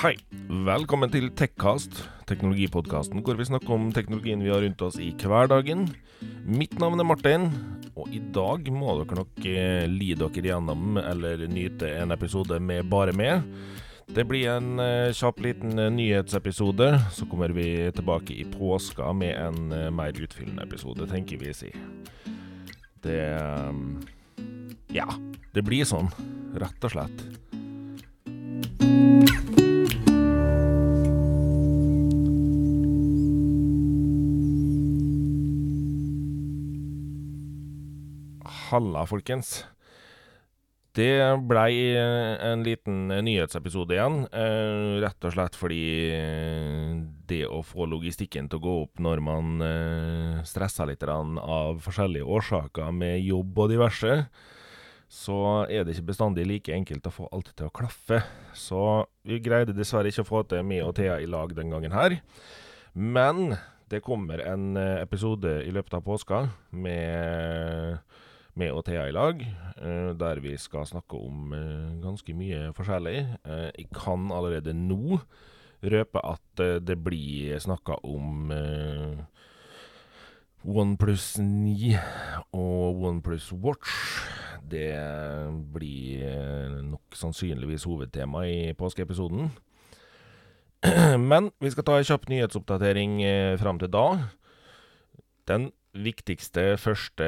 Hei. Velkommen til Tekkast, teknologipodkasten hvor vi snakker om teknologien vi har rundt oss i hverdagen. Mitt navn er Martin, og i dag må dere nok lide dere gjennom eller nyte en episode med bare meg. Det blir en eh, kjapp liten eh, nyhetsepisode. Så kommer vi tilbake i påska med en eh, mer utfyllende episode, tenker vi si. Det eh, Ja, det blir sånn, rett og slett. Halla, folkens. Det blei en liten nyhetsepisode igjen, eh, rett og slett fordi eh, det å få logistikken til å gå opp når man eh, stresser litt av forskjellige årsaker med jobb og diverse, så er det ikke bestandig like enkelt å få alt til å klaffe. Så vi greide dessverre ikke å få til meg og Thea i lag den gangen her. Men det kommer en eh, episode i løpet av påska med med og Thea i lag, eh, der vi skal snakke om eh, ganske mye forskjellig. Eh, jeg kan allerede nå røpe at det blir snakka om OnePlus 9 og OnePlus Watch. Det blir nok sannsynligvis hovedtema i påskeepisoden. Men vi skal ta en kjapp nyhetsoppdatering fram til da. Den viktigste, første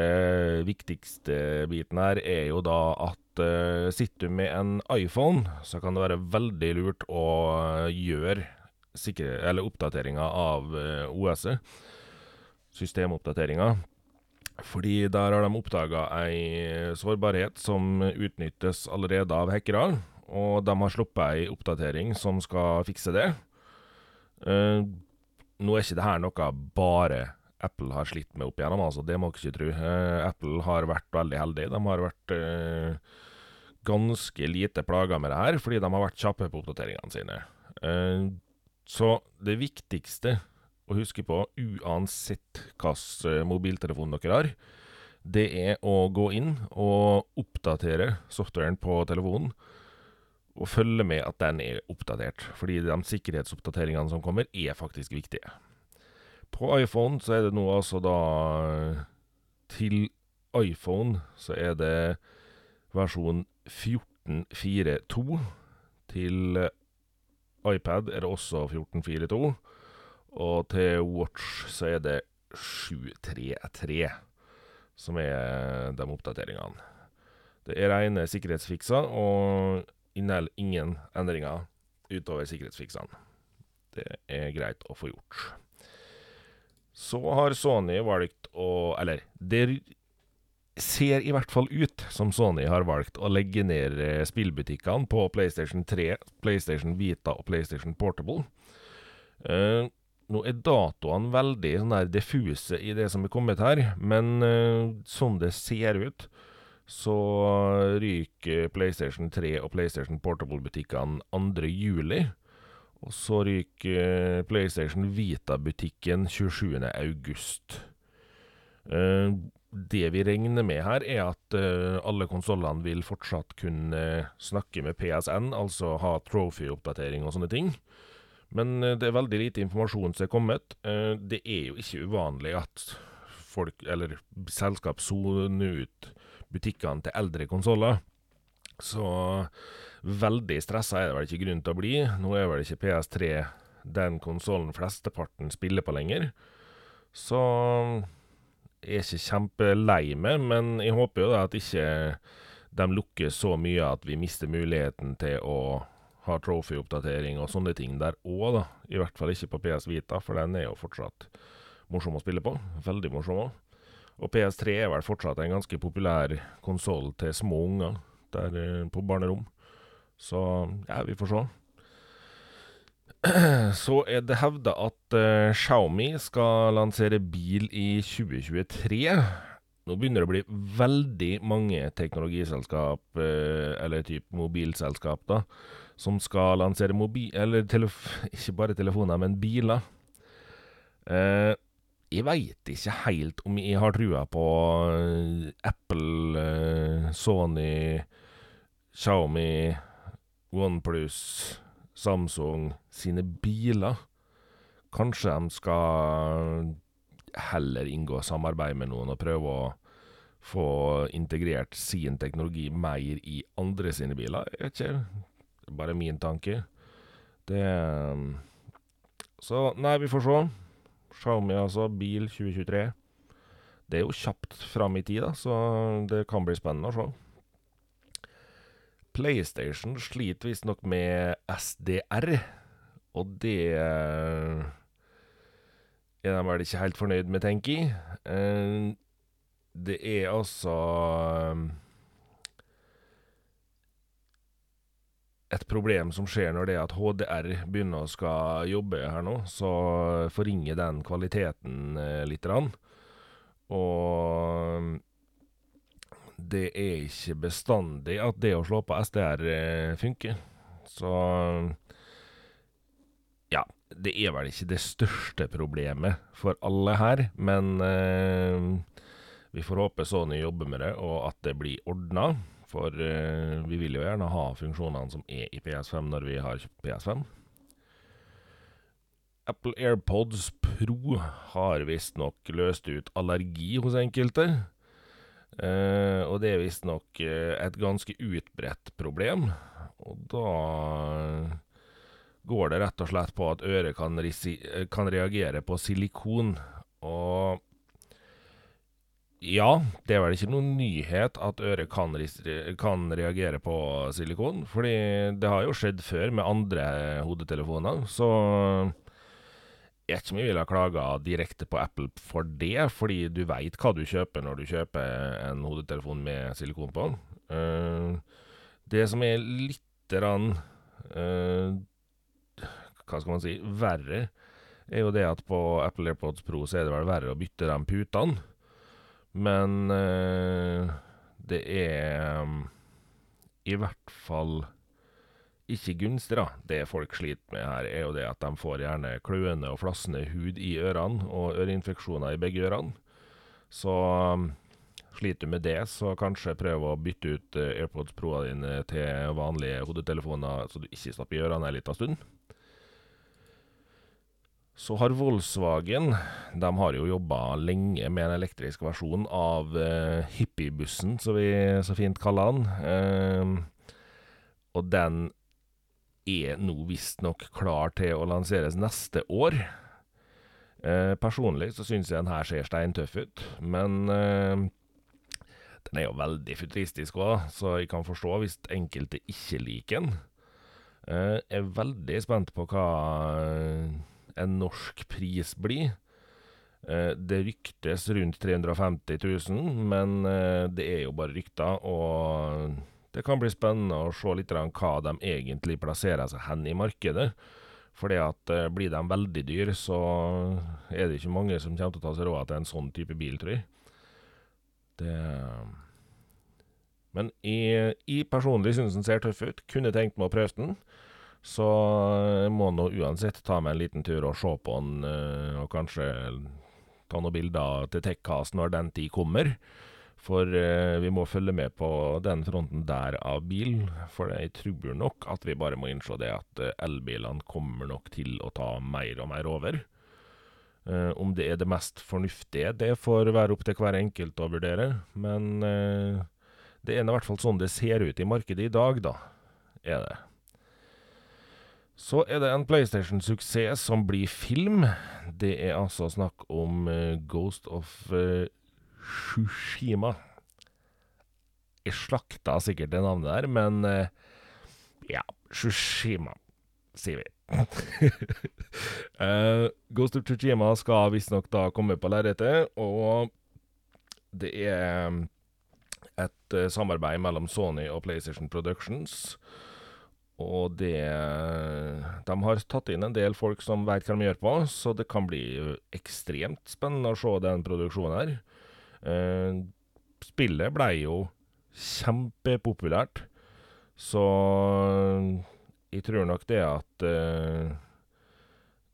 viktigste biten her er jo da at uh, sitter du med en iPhone, så kan det være veldig lurt å gjøre sikre, eller oppdateringer av uh, OS-et. Systemoppdateringer. Fordi der har de oppdaga ei sårbarhet som utnyttes allerede av hackere. Og de har sluppet ei oppdatering som skal fikse det. Uh, nå er ikke det her noe bare Apple har slitt med opp igjennom, altså. Det må dere ikke tro. Eh, Apple har vært veldig heldig. De har vært eh, ganske lite plaga med det her, fordi de har vært kjappe på oppdateringene sine. Eh, så det viktigste å huske på, uansett hvilken mobiltelefon dere har, det er å gå inn og oppdatere softwaren på telefonen. Og følge med at den er oppdatert, fordi de sikkerhetsoppdateringene som kommer, er faktisk viktige. På iPhone så er det nå altså da Til iPhone så er det versjon 14.4.2. Til iPad er det også 14.4.2. Og til Watch så er det 7.3.3 som er de oppdateringene. Det er rene sikkerhetsfikser og inneholder ingen endringer utover sikkerhetsfiksene. Det er greit å få gjort. Så har Sony valgt å Eller, det ser i hvert fall ut som Sony har valgt å legge ned eh, spillbutikkene på PlayStation 3, PlayStation Vita og PlayStation Portable. Uh, nå er datoene veldig sånn der diffuse i det som er kommet her, men uh, sånn det ser ut, så ryker PlayStation 3 og PlayStation Portable-butikkene 2. Og så ryker PlayStation Vita-butikken 27. august. Eh, det vi regner med her, er at uh, alle konsollene vil fortsatt kunne snakke med PSN, altså ha trophy-oppdatering og sånne ting. Men uh, det er veldig lite informasjon som er kommet. Det er jo ikke uvanlig at folk, eller selskap, soner ut butikkene til eldre konsoller. Så veldig stressa er det vel ikke grunn til å bli. Nå er vel ikke PS3 den konsollen flesteparten spiller på lenger. Så jeg er ikke kjempelei meg, men jeg håper jo da at ikke de lukker så mye at vi mister muligheten til å ha trophy-oppdatering og sånne ting der òg, da. I hvert fall ikke på PS Vita, for den er jo fortsatt morsom å spille på. Veldig morsom òg. Og PS3 er vel fortsatt en ganske populær konsoll til små unger der på barnerom. Så ja, vi får se. Så er det hevda at uh, Xiaomi skal lansere bil i 2023. Nå begynner det å bli veldig mange teknologiselskap, uh, eller type mobilselskap, da, som skal lansere mobil... Eller ikke bare telefoner, men biler. Uh, jeg veit ikke helt om jeg har trua på Apple, Sony, Xiaomi OnePlus Samsung sine biler. Kanskje de skal heller inngå samarbeid med noen og prøve å få integrert sin teknologi mer i andre sine biler. Jeg vet ikke. Bare min tanke. Det Så, nei, vi får se. Xiaomi, altså. Bil 2023. Det er jo kjapt fram i tid, da, så det kan bli spennende å sjå. PlayStation sliter visstnok med SDR, og det er de vel ikke helt fornøyd med, tenker jeg. Det er altså Et problem som skjer når det er at HDR begynner å skal jobbe her nå, så forringer den kvaliteten lite grann. Og det er ikke bestandig at det å slå på SDR funker. Så ja, det er vel ikke det største problemet for alle her, men vi får håpe Sony jobber med det, og at det blir ordna. For vi vil jo gjerne ha funksjonene som er i PS5 når vi har kjøpt PS5. Apple AirPods Pro har visstnok løst ut allergi hos enkelte. Uh, og det er visstnok uh, et ganske utbredt problem. Og da går det rett og slett på at øret kan, kan reagere på silikon. Og ja, det er vel ikke noen nyhet at øret kan, kan, reagere på silikon. Fordi det har jo skjedd før med andre hodetelefoner. Så jeg vet ikke mye vi ville ha klaga direkte på Apple for det, fordi du veit hva du kjøper når du kjøper en hodetelefon med silikon på. Uh, det som er lite grann uh, Hva skal man si verre, er jo det at på Apple AirPods Pro så er det vel verre å bytte de putene. Men uh, det er i hvert fall ikke gunstig, da. Det folk sliter med her, er jo det at de får gjerne kløende og flassende hud i ørene, og øreinfeksjoner i begge ørene. Så um, sliter du med det, så kanskje prøv å bytte ut uh, AirPods Pro-a dine til vanlige hodetelefoner, så du ikke stapper i ørene en liten stund. Så har Volkswagen De har jo jobba lenge med en elektrisk versjon av uh, hippiebussen, som vi så fint kaller den. Uh, og den er nå visstnok klar til å lanseres neste år. Eh, personlig så syns jeg den her ser steintøff ut, men eh, den er jo veldig futuristisk òg, så jeg kan forstå hvis enkelte ikke liker den. Eh, jeg er veldig spent på hva en norsk pris blir. Eh, det ryktes rundt 350 000, men eh, det er jo bare rykter, og det kan bli spennende å se litt hva de egentlig plasserer seg hen i markedet. Fordi at uh, blir de veldig dyr, så er det ikke mange som kommer til å ta seg råd til en sånn type bil, tror jeg. Det Men jeg, jeg personlig syns den ser tøff ut. Kunne tenkt meg å prøve den. Så jeg må nå uansett ta meg en liten tur og se på den, uh, og kanskje ta noen bilder til TechCast når den tid kommer. For eh, vi må følge med på den fronten der av bil. For jeg tror nok at vi bare må innse det at eh, elbilene kommer nok til å ta mer og mer over. Eh, om det er det mest fornuftige, det får være opp til hver enkelt å vurdere. Men eh, det er i hvert fall sånn det ser ut i markedet i dag, da. Er det. Så er det en PlayStation-suksess som blir film. Det er altså snakk om uh, Ghost of uh, Shushima. Jeg slakta sikkert det navnet der, men uh, ja, Shushima, sier vi. uh, Ghost of Tsushima skal visstnok da komme på lerretet, og det er et uh, samarbeid mellom Sony og PlayStation Productions. Og det De har tatt inn en del folk som veit hva de gjør på, så det kan bli ekstremt spennende å se den produksjonen her. Eh, spillet blei jo kjempepopulært, så jeg tror nok det at eh,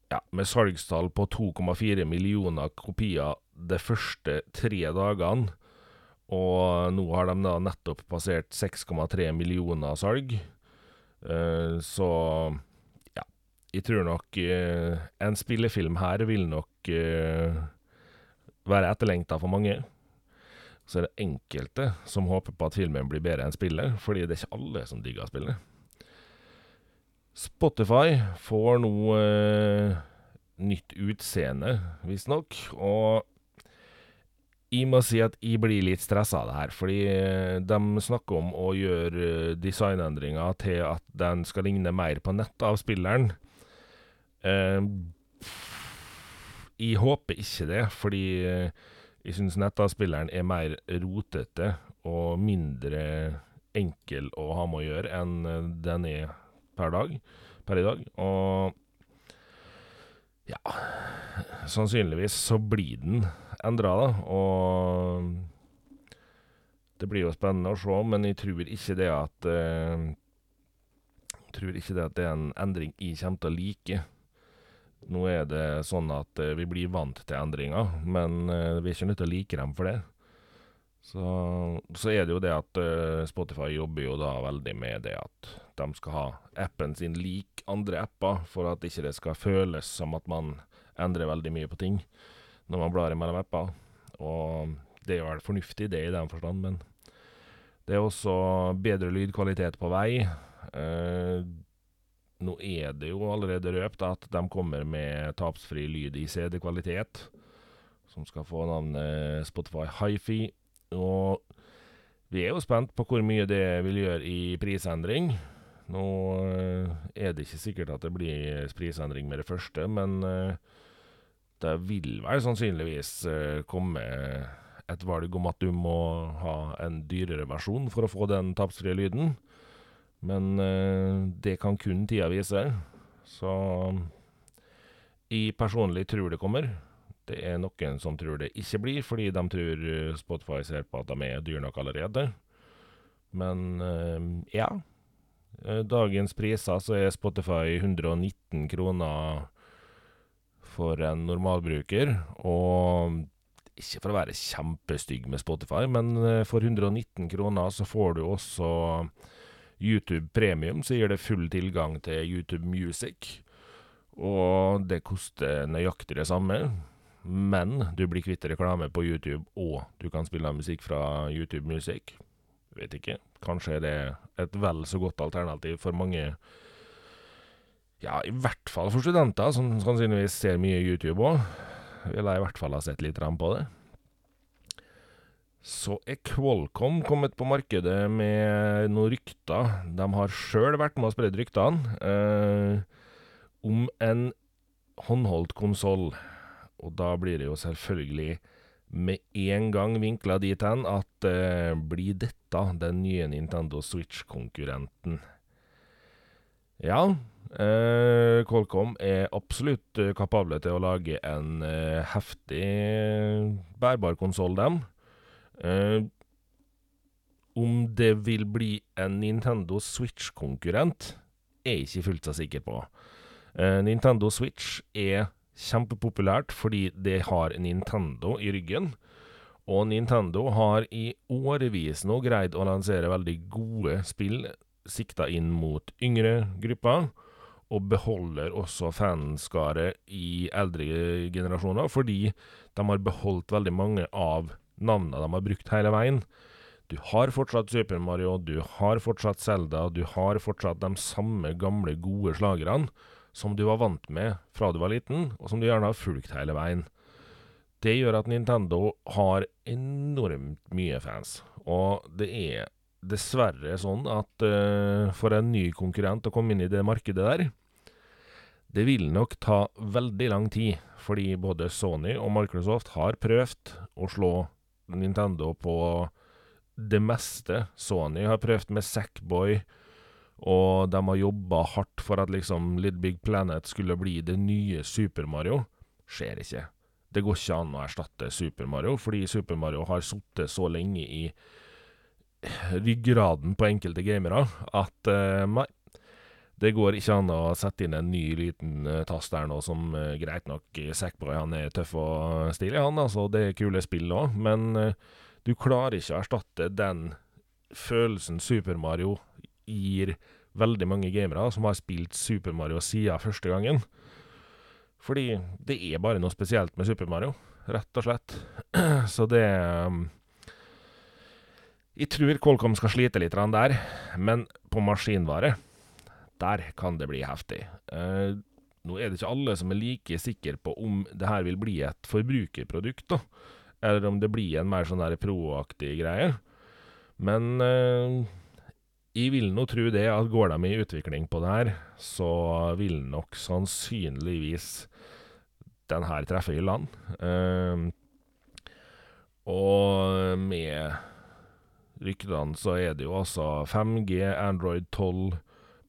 ja, med salgstall på 2,4 millioner kopier de første tre dagene, og nå har de da nettopp passert 6,3 millioner salg, Uh, så jeg tror nok uh, en spillefilm her vil nok uh, være etterlengta for mange. Så er det enkelte som håper på at filmen blir bedre enn spillet, fordi det er ikke alle som digger spillet. Spotify får nå eh, nytt utseende, visstnok, og jeg må si at jeg blir litt stressa av det her, fordi eh, de snakker om å gjøre eh, designendringer til at den skal ligne mer på nettet av spilleren. Eh, jeg håper ikke det, fordi jeg syns nettavspilleren er mer rotete og mindre enkel å ha med å gjøre enn den er per dag, per i dag. Og ja Sannsynligvis så blir den endra, da. Og det blir jo spennende å se, men jeg tror ikke det at uh, Tror ikke det at det er en endring jeg kommer til å like. Nå er det sånn at uh, vi blir vant til endringer, men uh, vi er ikke nødt til å like dem for det. Så, så er det jo det at Spotify jobber jo da veldig med det at de skal ha appen sin lik andre apper, for at ikke det skal føles som at man endrer veldig mye på ting når man blar mellom apper. Og det er jo vel fornuftig, det i den forstand, men det er også bedre lydkvalitet på vei. Eh, nå er det jo allerede røpt at de kommer med tapsfri lyd i CD-kvalitet, som skal få navnet Spotify Hifi. Og vi er jo spent på hvor mye det vil gjøre i prisendring. Nå eh, er det ikke sikkert at det blir prisendring med det første, men eh, det vil vel sannsynligvis uh, komme et valg om at du må ha en dyrere versjon for å få den tapsfrie lyden. Men uh, det kan kun tida vise. Så jeg personlig tror det kommer. Det er noen som tror det ikke blir, fordi de tror eh, Spotify ser på at de er dyre nok allerede. Men uh, ja. Dagens priser så er Spotify 119 kroner for en normalbruker. Og ikke for å være kjempestygg med Spotify, men eh, for 119 kroner så får du også YouTube Premium, så gir det full tilgang til YouTube Music. Og det koster nøyaktig det samme, men du blir kvitt reklame på YouTube, og du kan spille musikk fra YouTube Music. Vet ikke. Kanskje er det et vel så godt alternativ for mange ja, i hvert fall for studenter, som sannsynligvis ser mye YouTube òg. Vil jeg i hvert fall ha sett litt på det. Så er Qualcomm kommet på markedet med noen rykter. De har sjøl vært med å spre ryktene eh, om en håndholdt konsoll. Og da blir det jo selvfølgelig med en gang vinkla dit hen at eh, blir dette den nye Nintendo Switch-konkurrenten? Ja, eh, Qualcomm er absolutt eh, kapable til å lage en eh, heftig bærbar konsoll, dem. Eh, om det vil bli en Nintendo Switch-konkurrent, er jeg ikke fullt så sikker på. Uh, Nintendo Switch er kjempepopulært fordi det har Nintendo i ryggen. Og Nintendo har i årevis nå greid å lansere veldig gode spill sikta inn mot yngre grupper, og beholder også fanskaret i eldre generasjoner, fordi de har beholdt veldig mange av navnene de har brukt hele veien. Du har fortsatt Super Mario, du har fortsatt Zelda, du har fortsatt de samme gamle, gode slagerne som du var vant med fra du var liten, og som du gjerne har fulgt hele veien. Det gjør at Nintendo har enormt mye fans, og det er dessverre sånn at uh, for en ny konkurrent å komme inn i det markedet der, det vil nok ta veldig lang tid, fordi både Sony og Microsoft har prøvd å slå Nintendo på det meste. Sony har prøvd med Sackboy, og de har jobba hardt for at liksom Little Big Planet skulle bli det nye Super Mario. Skjer ikke. Det går ikke an å erstatte Super Mario, fordi Super Mario har sittet så lenge i ryggraden på enkelte gamere at uh, det går ikke an å sette inn en ny liten uh, tast der nå som uh, greit nok Sackboy han er tøff og stilig, han. altså Det er kule spill òg, men uh, du klarer ikke å erstatte den følelsen Super Mario gir veldig mange gamere som har spilt Super Mario siden første gangen. Fordi det er bare noe spesielt med Super Mario, rett og slett. Så det um, Jeg tror Qualcomm skal slite litt der, men på maskinvare, der kan det bli heftig. Eh, nå er det ikke alle som er like sikre på om det her vil bli et forbrukerprodukt, da. Eller om det blir en mer sånn der pro-aktig greie. Men eh, jeg vil nå tro det at går de i utvikling på det her, så vil nok sannsynligvis den her treffe i land. Eh, og med ryktene så er det jo altså 5G, Android 12,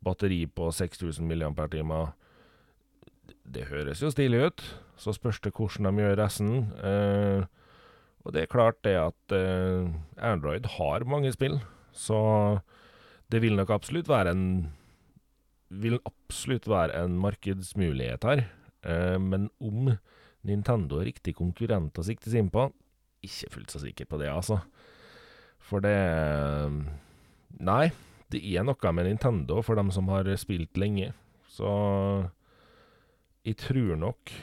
batteri på 6000 mAh. Det høres jo stilig ut. Så spørs det hvordan de gjør resten. Uh, og det er klart det at uh, Android har mange spill, så det vil nok absolutt være en Vil absolutt være en markedsmulighet her. Uh, men om Nintendo er riktig konkurrent å siktes inn på, ikke fullt så sikker på det, altså. For det Nei, det er noe med Nintendo for dem som har spilt lenge. Så jeg tror nok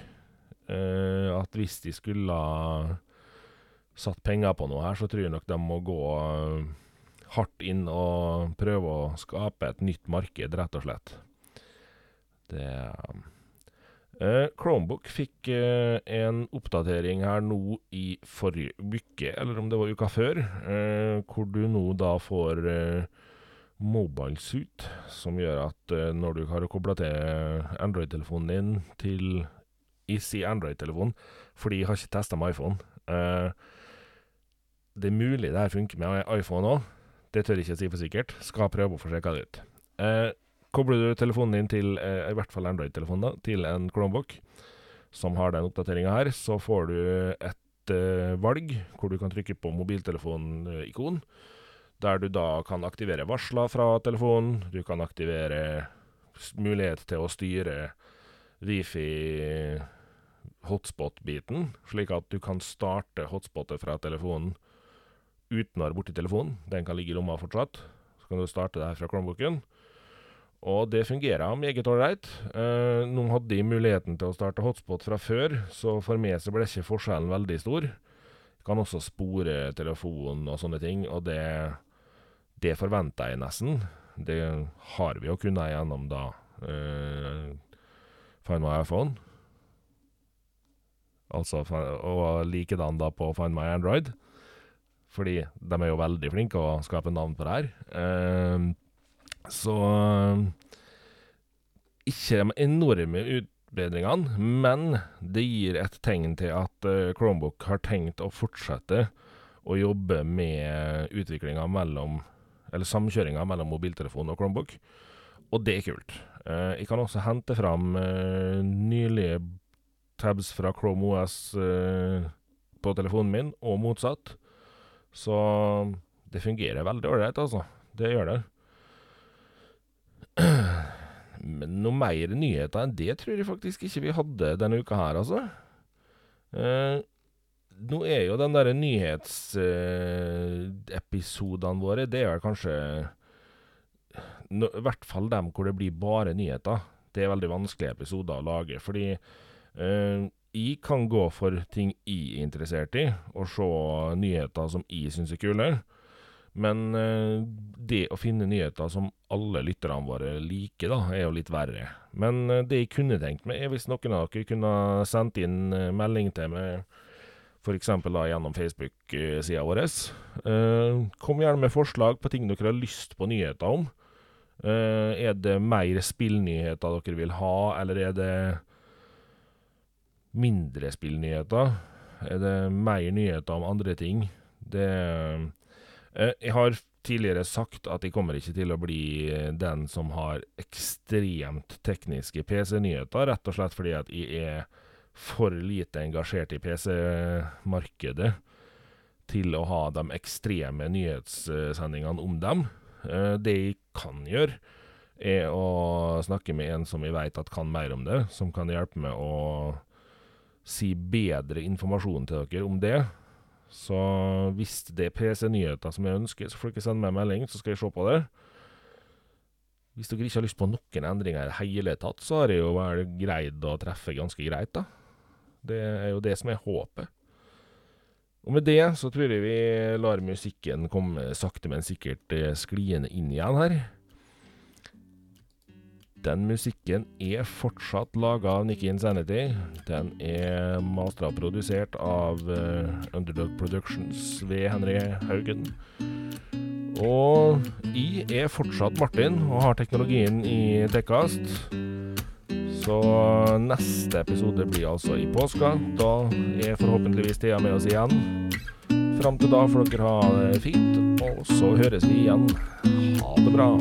uh, at hvis de skulle ha satt penger på noe her, så tror jeg nok de må gå uh, hardt inn og prøve å skape et nytt marked, rett og slett. Det uh, Chromebook fikk en oppdatering her nå i forrige uke, eller om det var uka før, hvor du nå da får Mobile Suit, som gjør at uh, når du har kobla til Android-telefonen din til Jeg sier Android-telefon, fordi jeg har ikke testa med iPhone. Uh, det er mulig det her funker med iPhone òg. Det tør jeg ikke si for sikkert. Skal prøve å få sjekka det ut. Uh, kobler du telefonen din til, i hvert fall Android-telefonen, da, til en Chromebook som har den oppdateringa her, så får du et valg hvor du kan trykke på mobiltelefonikon. Uh, der du da kan aktivere varsler fra telefonen. Du kan aktivere mulighet til å styre Wifi hotspot-biten, slik at du kan starte hotspotet fra telefonen uten å være borti telefonen. Den kan ligge i lomma fortsatt. Så kan du starte det her fra Chromebooken. Og det fungerer meget ålreit. Eh, nå hadde de muligheten til å starte hotspot fra før, så for meg så ble ikke forskjellen veldig stor. Jeg kan også spore telefonen og sånne ting, og det det forventer jeg nesten. Det har vi jo kunnet gjennom da Find my iPhone. Altså, og likedan da på Find my Android. Fordi de er jo veldig flinke å skape navn på det her. Uh, så Ikke de enorme utbedringene, men det gir et tegn til at uh, Chromebook har tenkt å fortsette å jobbe med utviklinga mellom eller samkjøringa mellom mobiltelefon og Chromebook. Og det er kult. Uh, jeg kan også hente fram uh, nylige tabs fra Chrome OS uh, på telefonen min, og motsatt. Så det fungerer veldig ålreit, altså. Det gjør det. Men noe mer nyheter enn det tror jeg faktisk ikke vi hadde denne uka her, altså. Nå er jo den derre nyhetsepisodene våre, det er vel kanskje no, I hvert fall dem hvor det blir bare nyheter. Det er veldig vanskelige episoder å lage, fordi uh, jeg kan gå for ting jeg er interessert i, og se nyheter som jeg syns er kule. Men uh, det å finne nyheter som alle lytterne våre liker, da, er jo litt verre. Men uh, det jeg kunne tenkt meg, er hvis noen av dere kunne sendt inn melding til meg f.eks. gjennom Facebook-sida vår. Uh, kom gjerne med forslag på ting dere har lyst på nyheter om. Uh, er det mer spillnyheter dere vil ha, eller er det mindre spillnyheter? Er det mer nyheter om andre ting? Det uh, Jeg har tidligere sagt at jeg kommer ikke til å bli den som har ekstremt tekniske PC-nyheter, rett og slett fordi at jeg er for lite engasjert i PC-markedet til å ha de ekstreme nyhetssendingene om dem. Eh, det jeg kan gjøre, er å snakke med en som jeg veit kan mer om det, som kan hjelpe meg å si bedre informasjon til dere om det. Så hvis det er PC-nyheter som jeg ønsker, så får dere sende meg en melding, så skal jeg se på det. Hvis dere ikke har lyst på noen endringer i det hele tatt, så har jeg jo vel greid å treffe ganske greit, da. Det er jo det som er håpet. Og med det så tror jeg vi lar musikken komme sakte, men sikkert eh, skliende inn igjen her. Den musikken er fortsatt laga av Nikki Insanity. Den er mastra produsert av uh, Underdog Productions ved Henry Haugen. Og jeg er fortsatt Martin og har teknologien i Tekkast. Så neste episode blir altså i påska. Da er forhåpentligvis Thea med oss igjen. Fram til da får dere ha det fint, og så høres vi igjen. Ha det bra.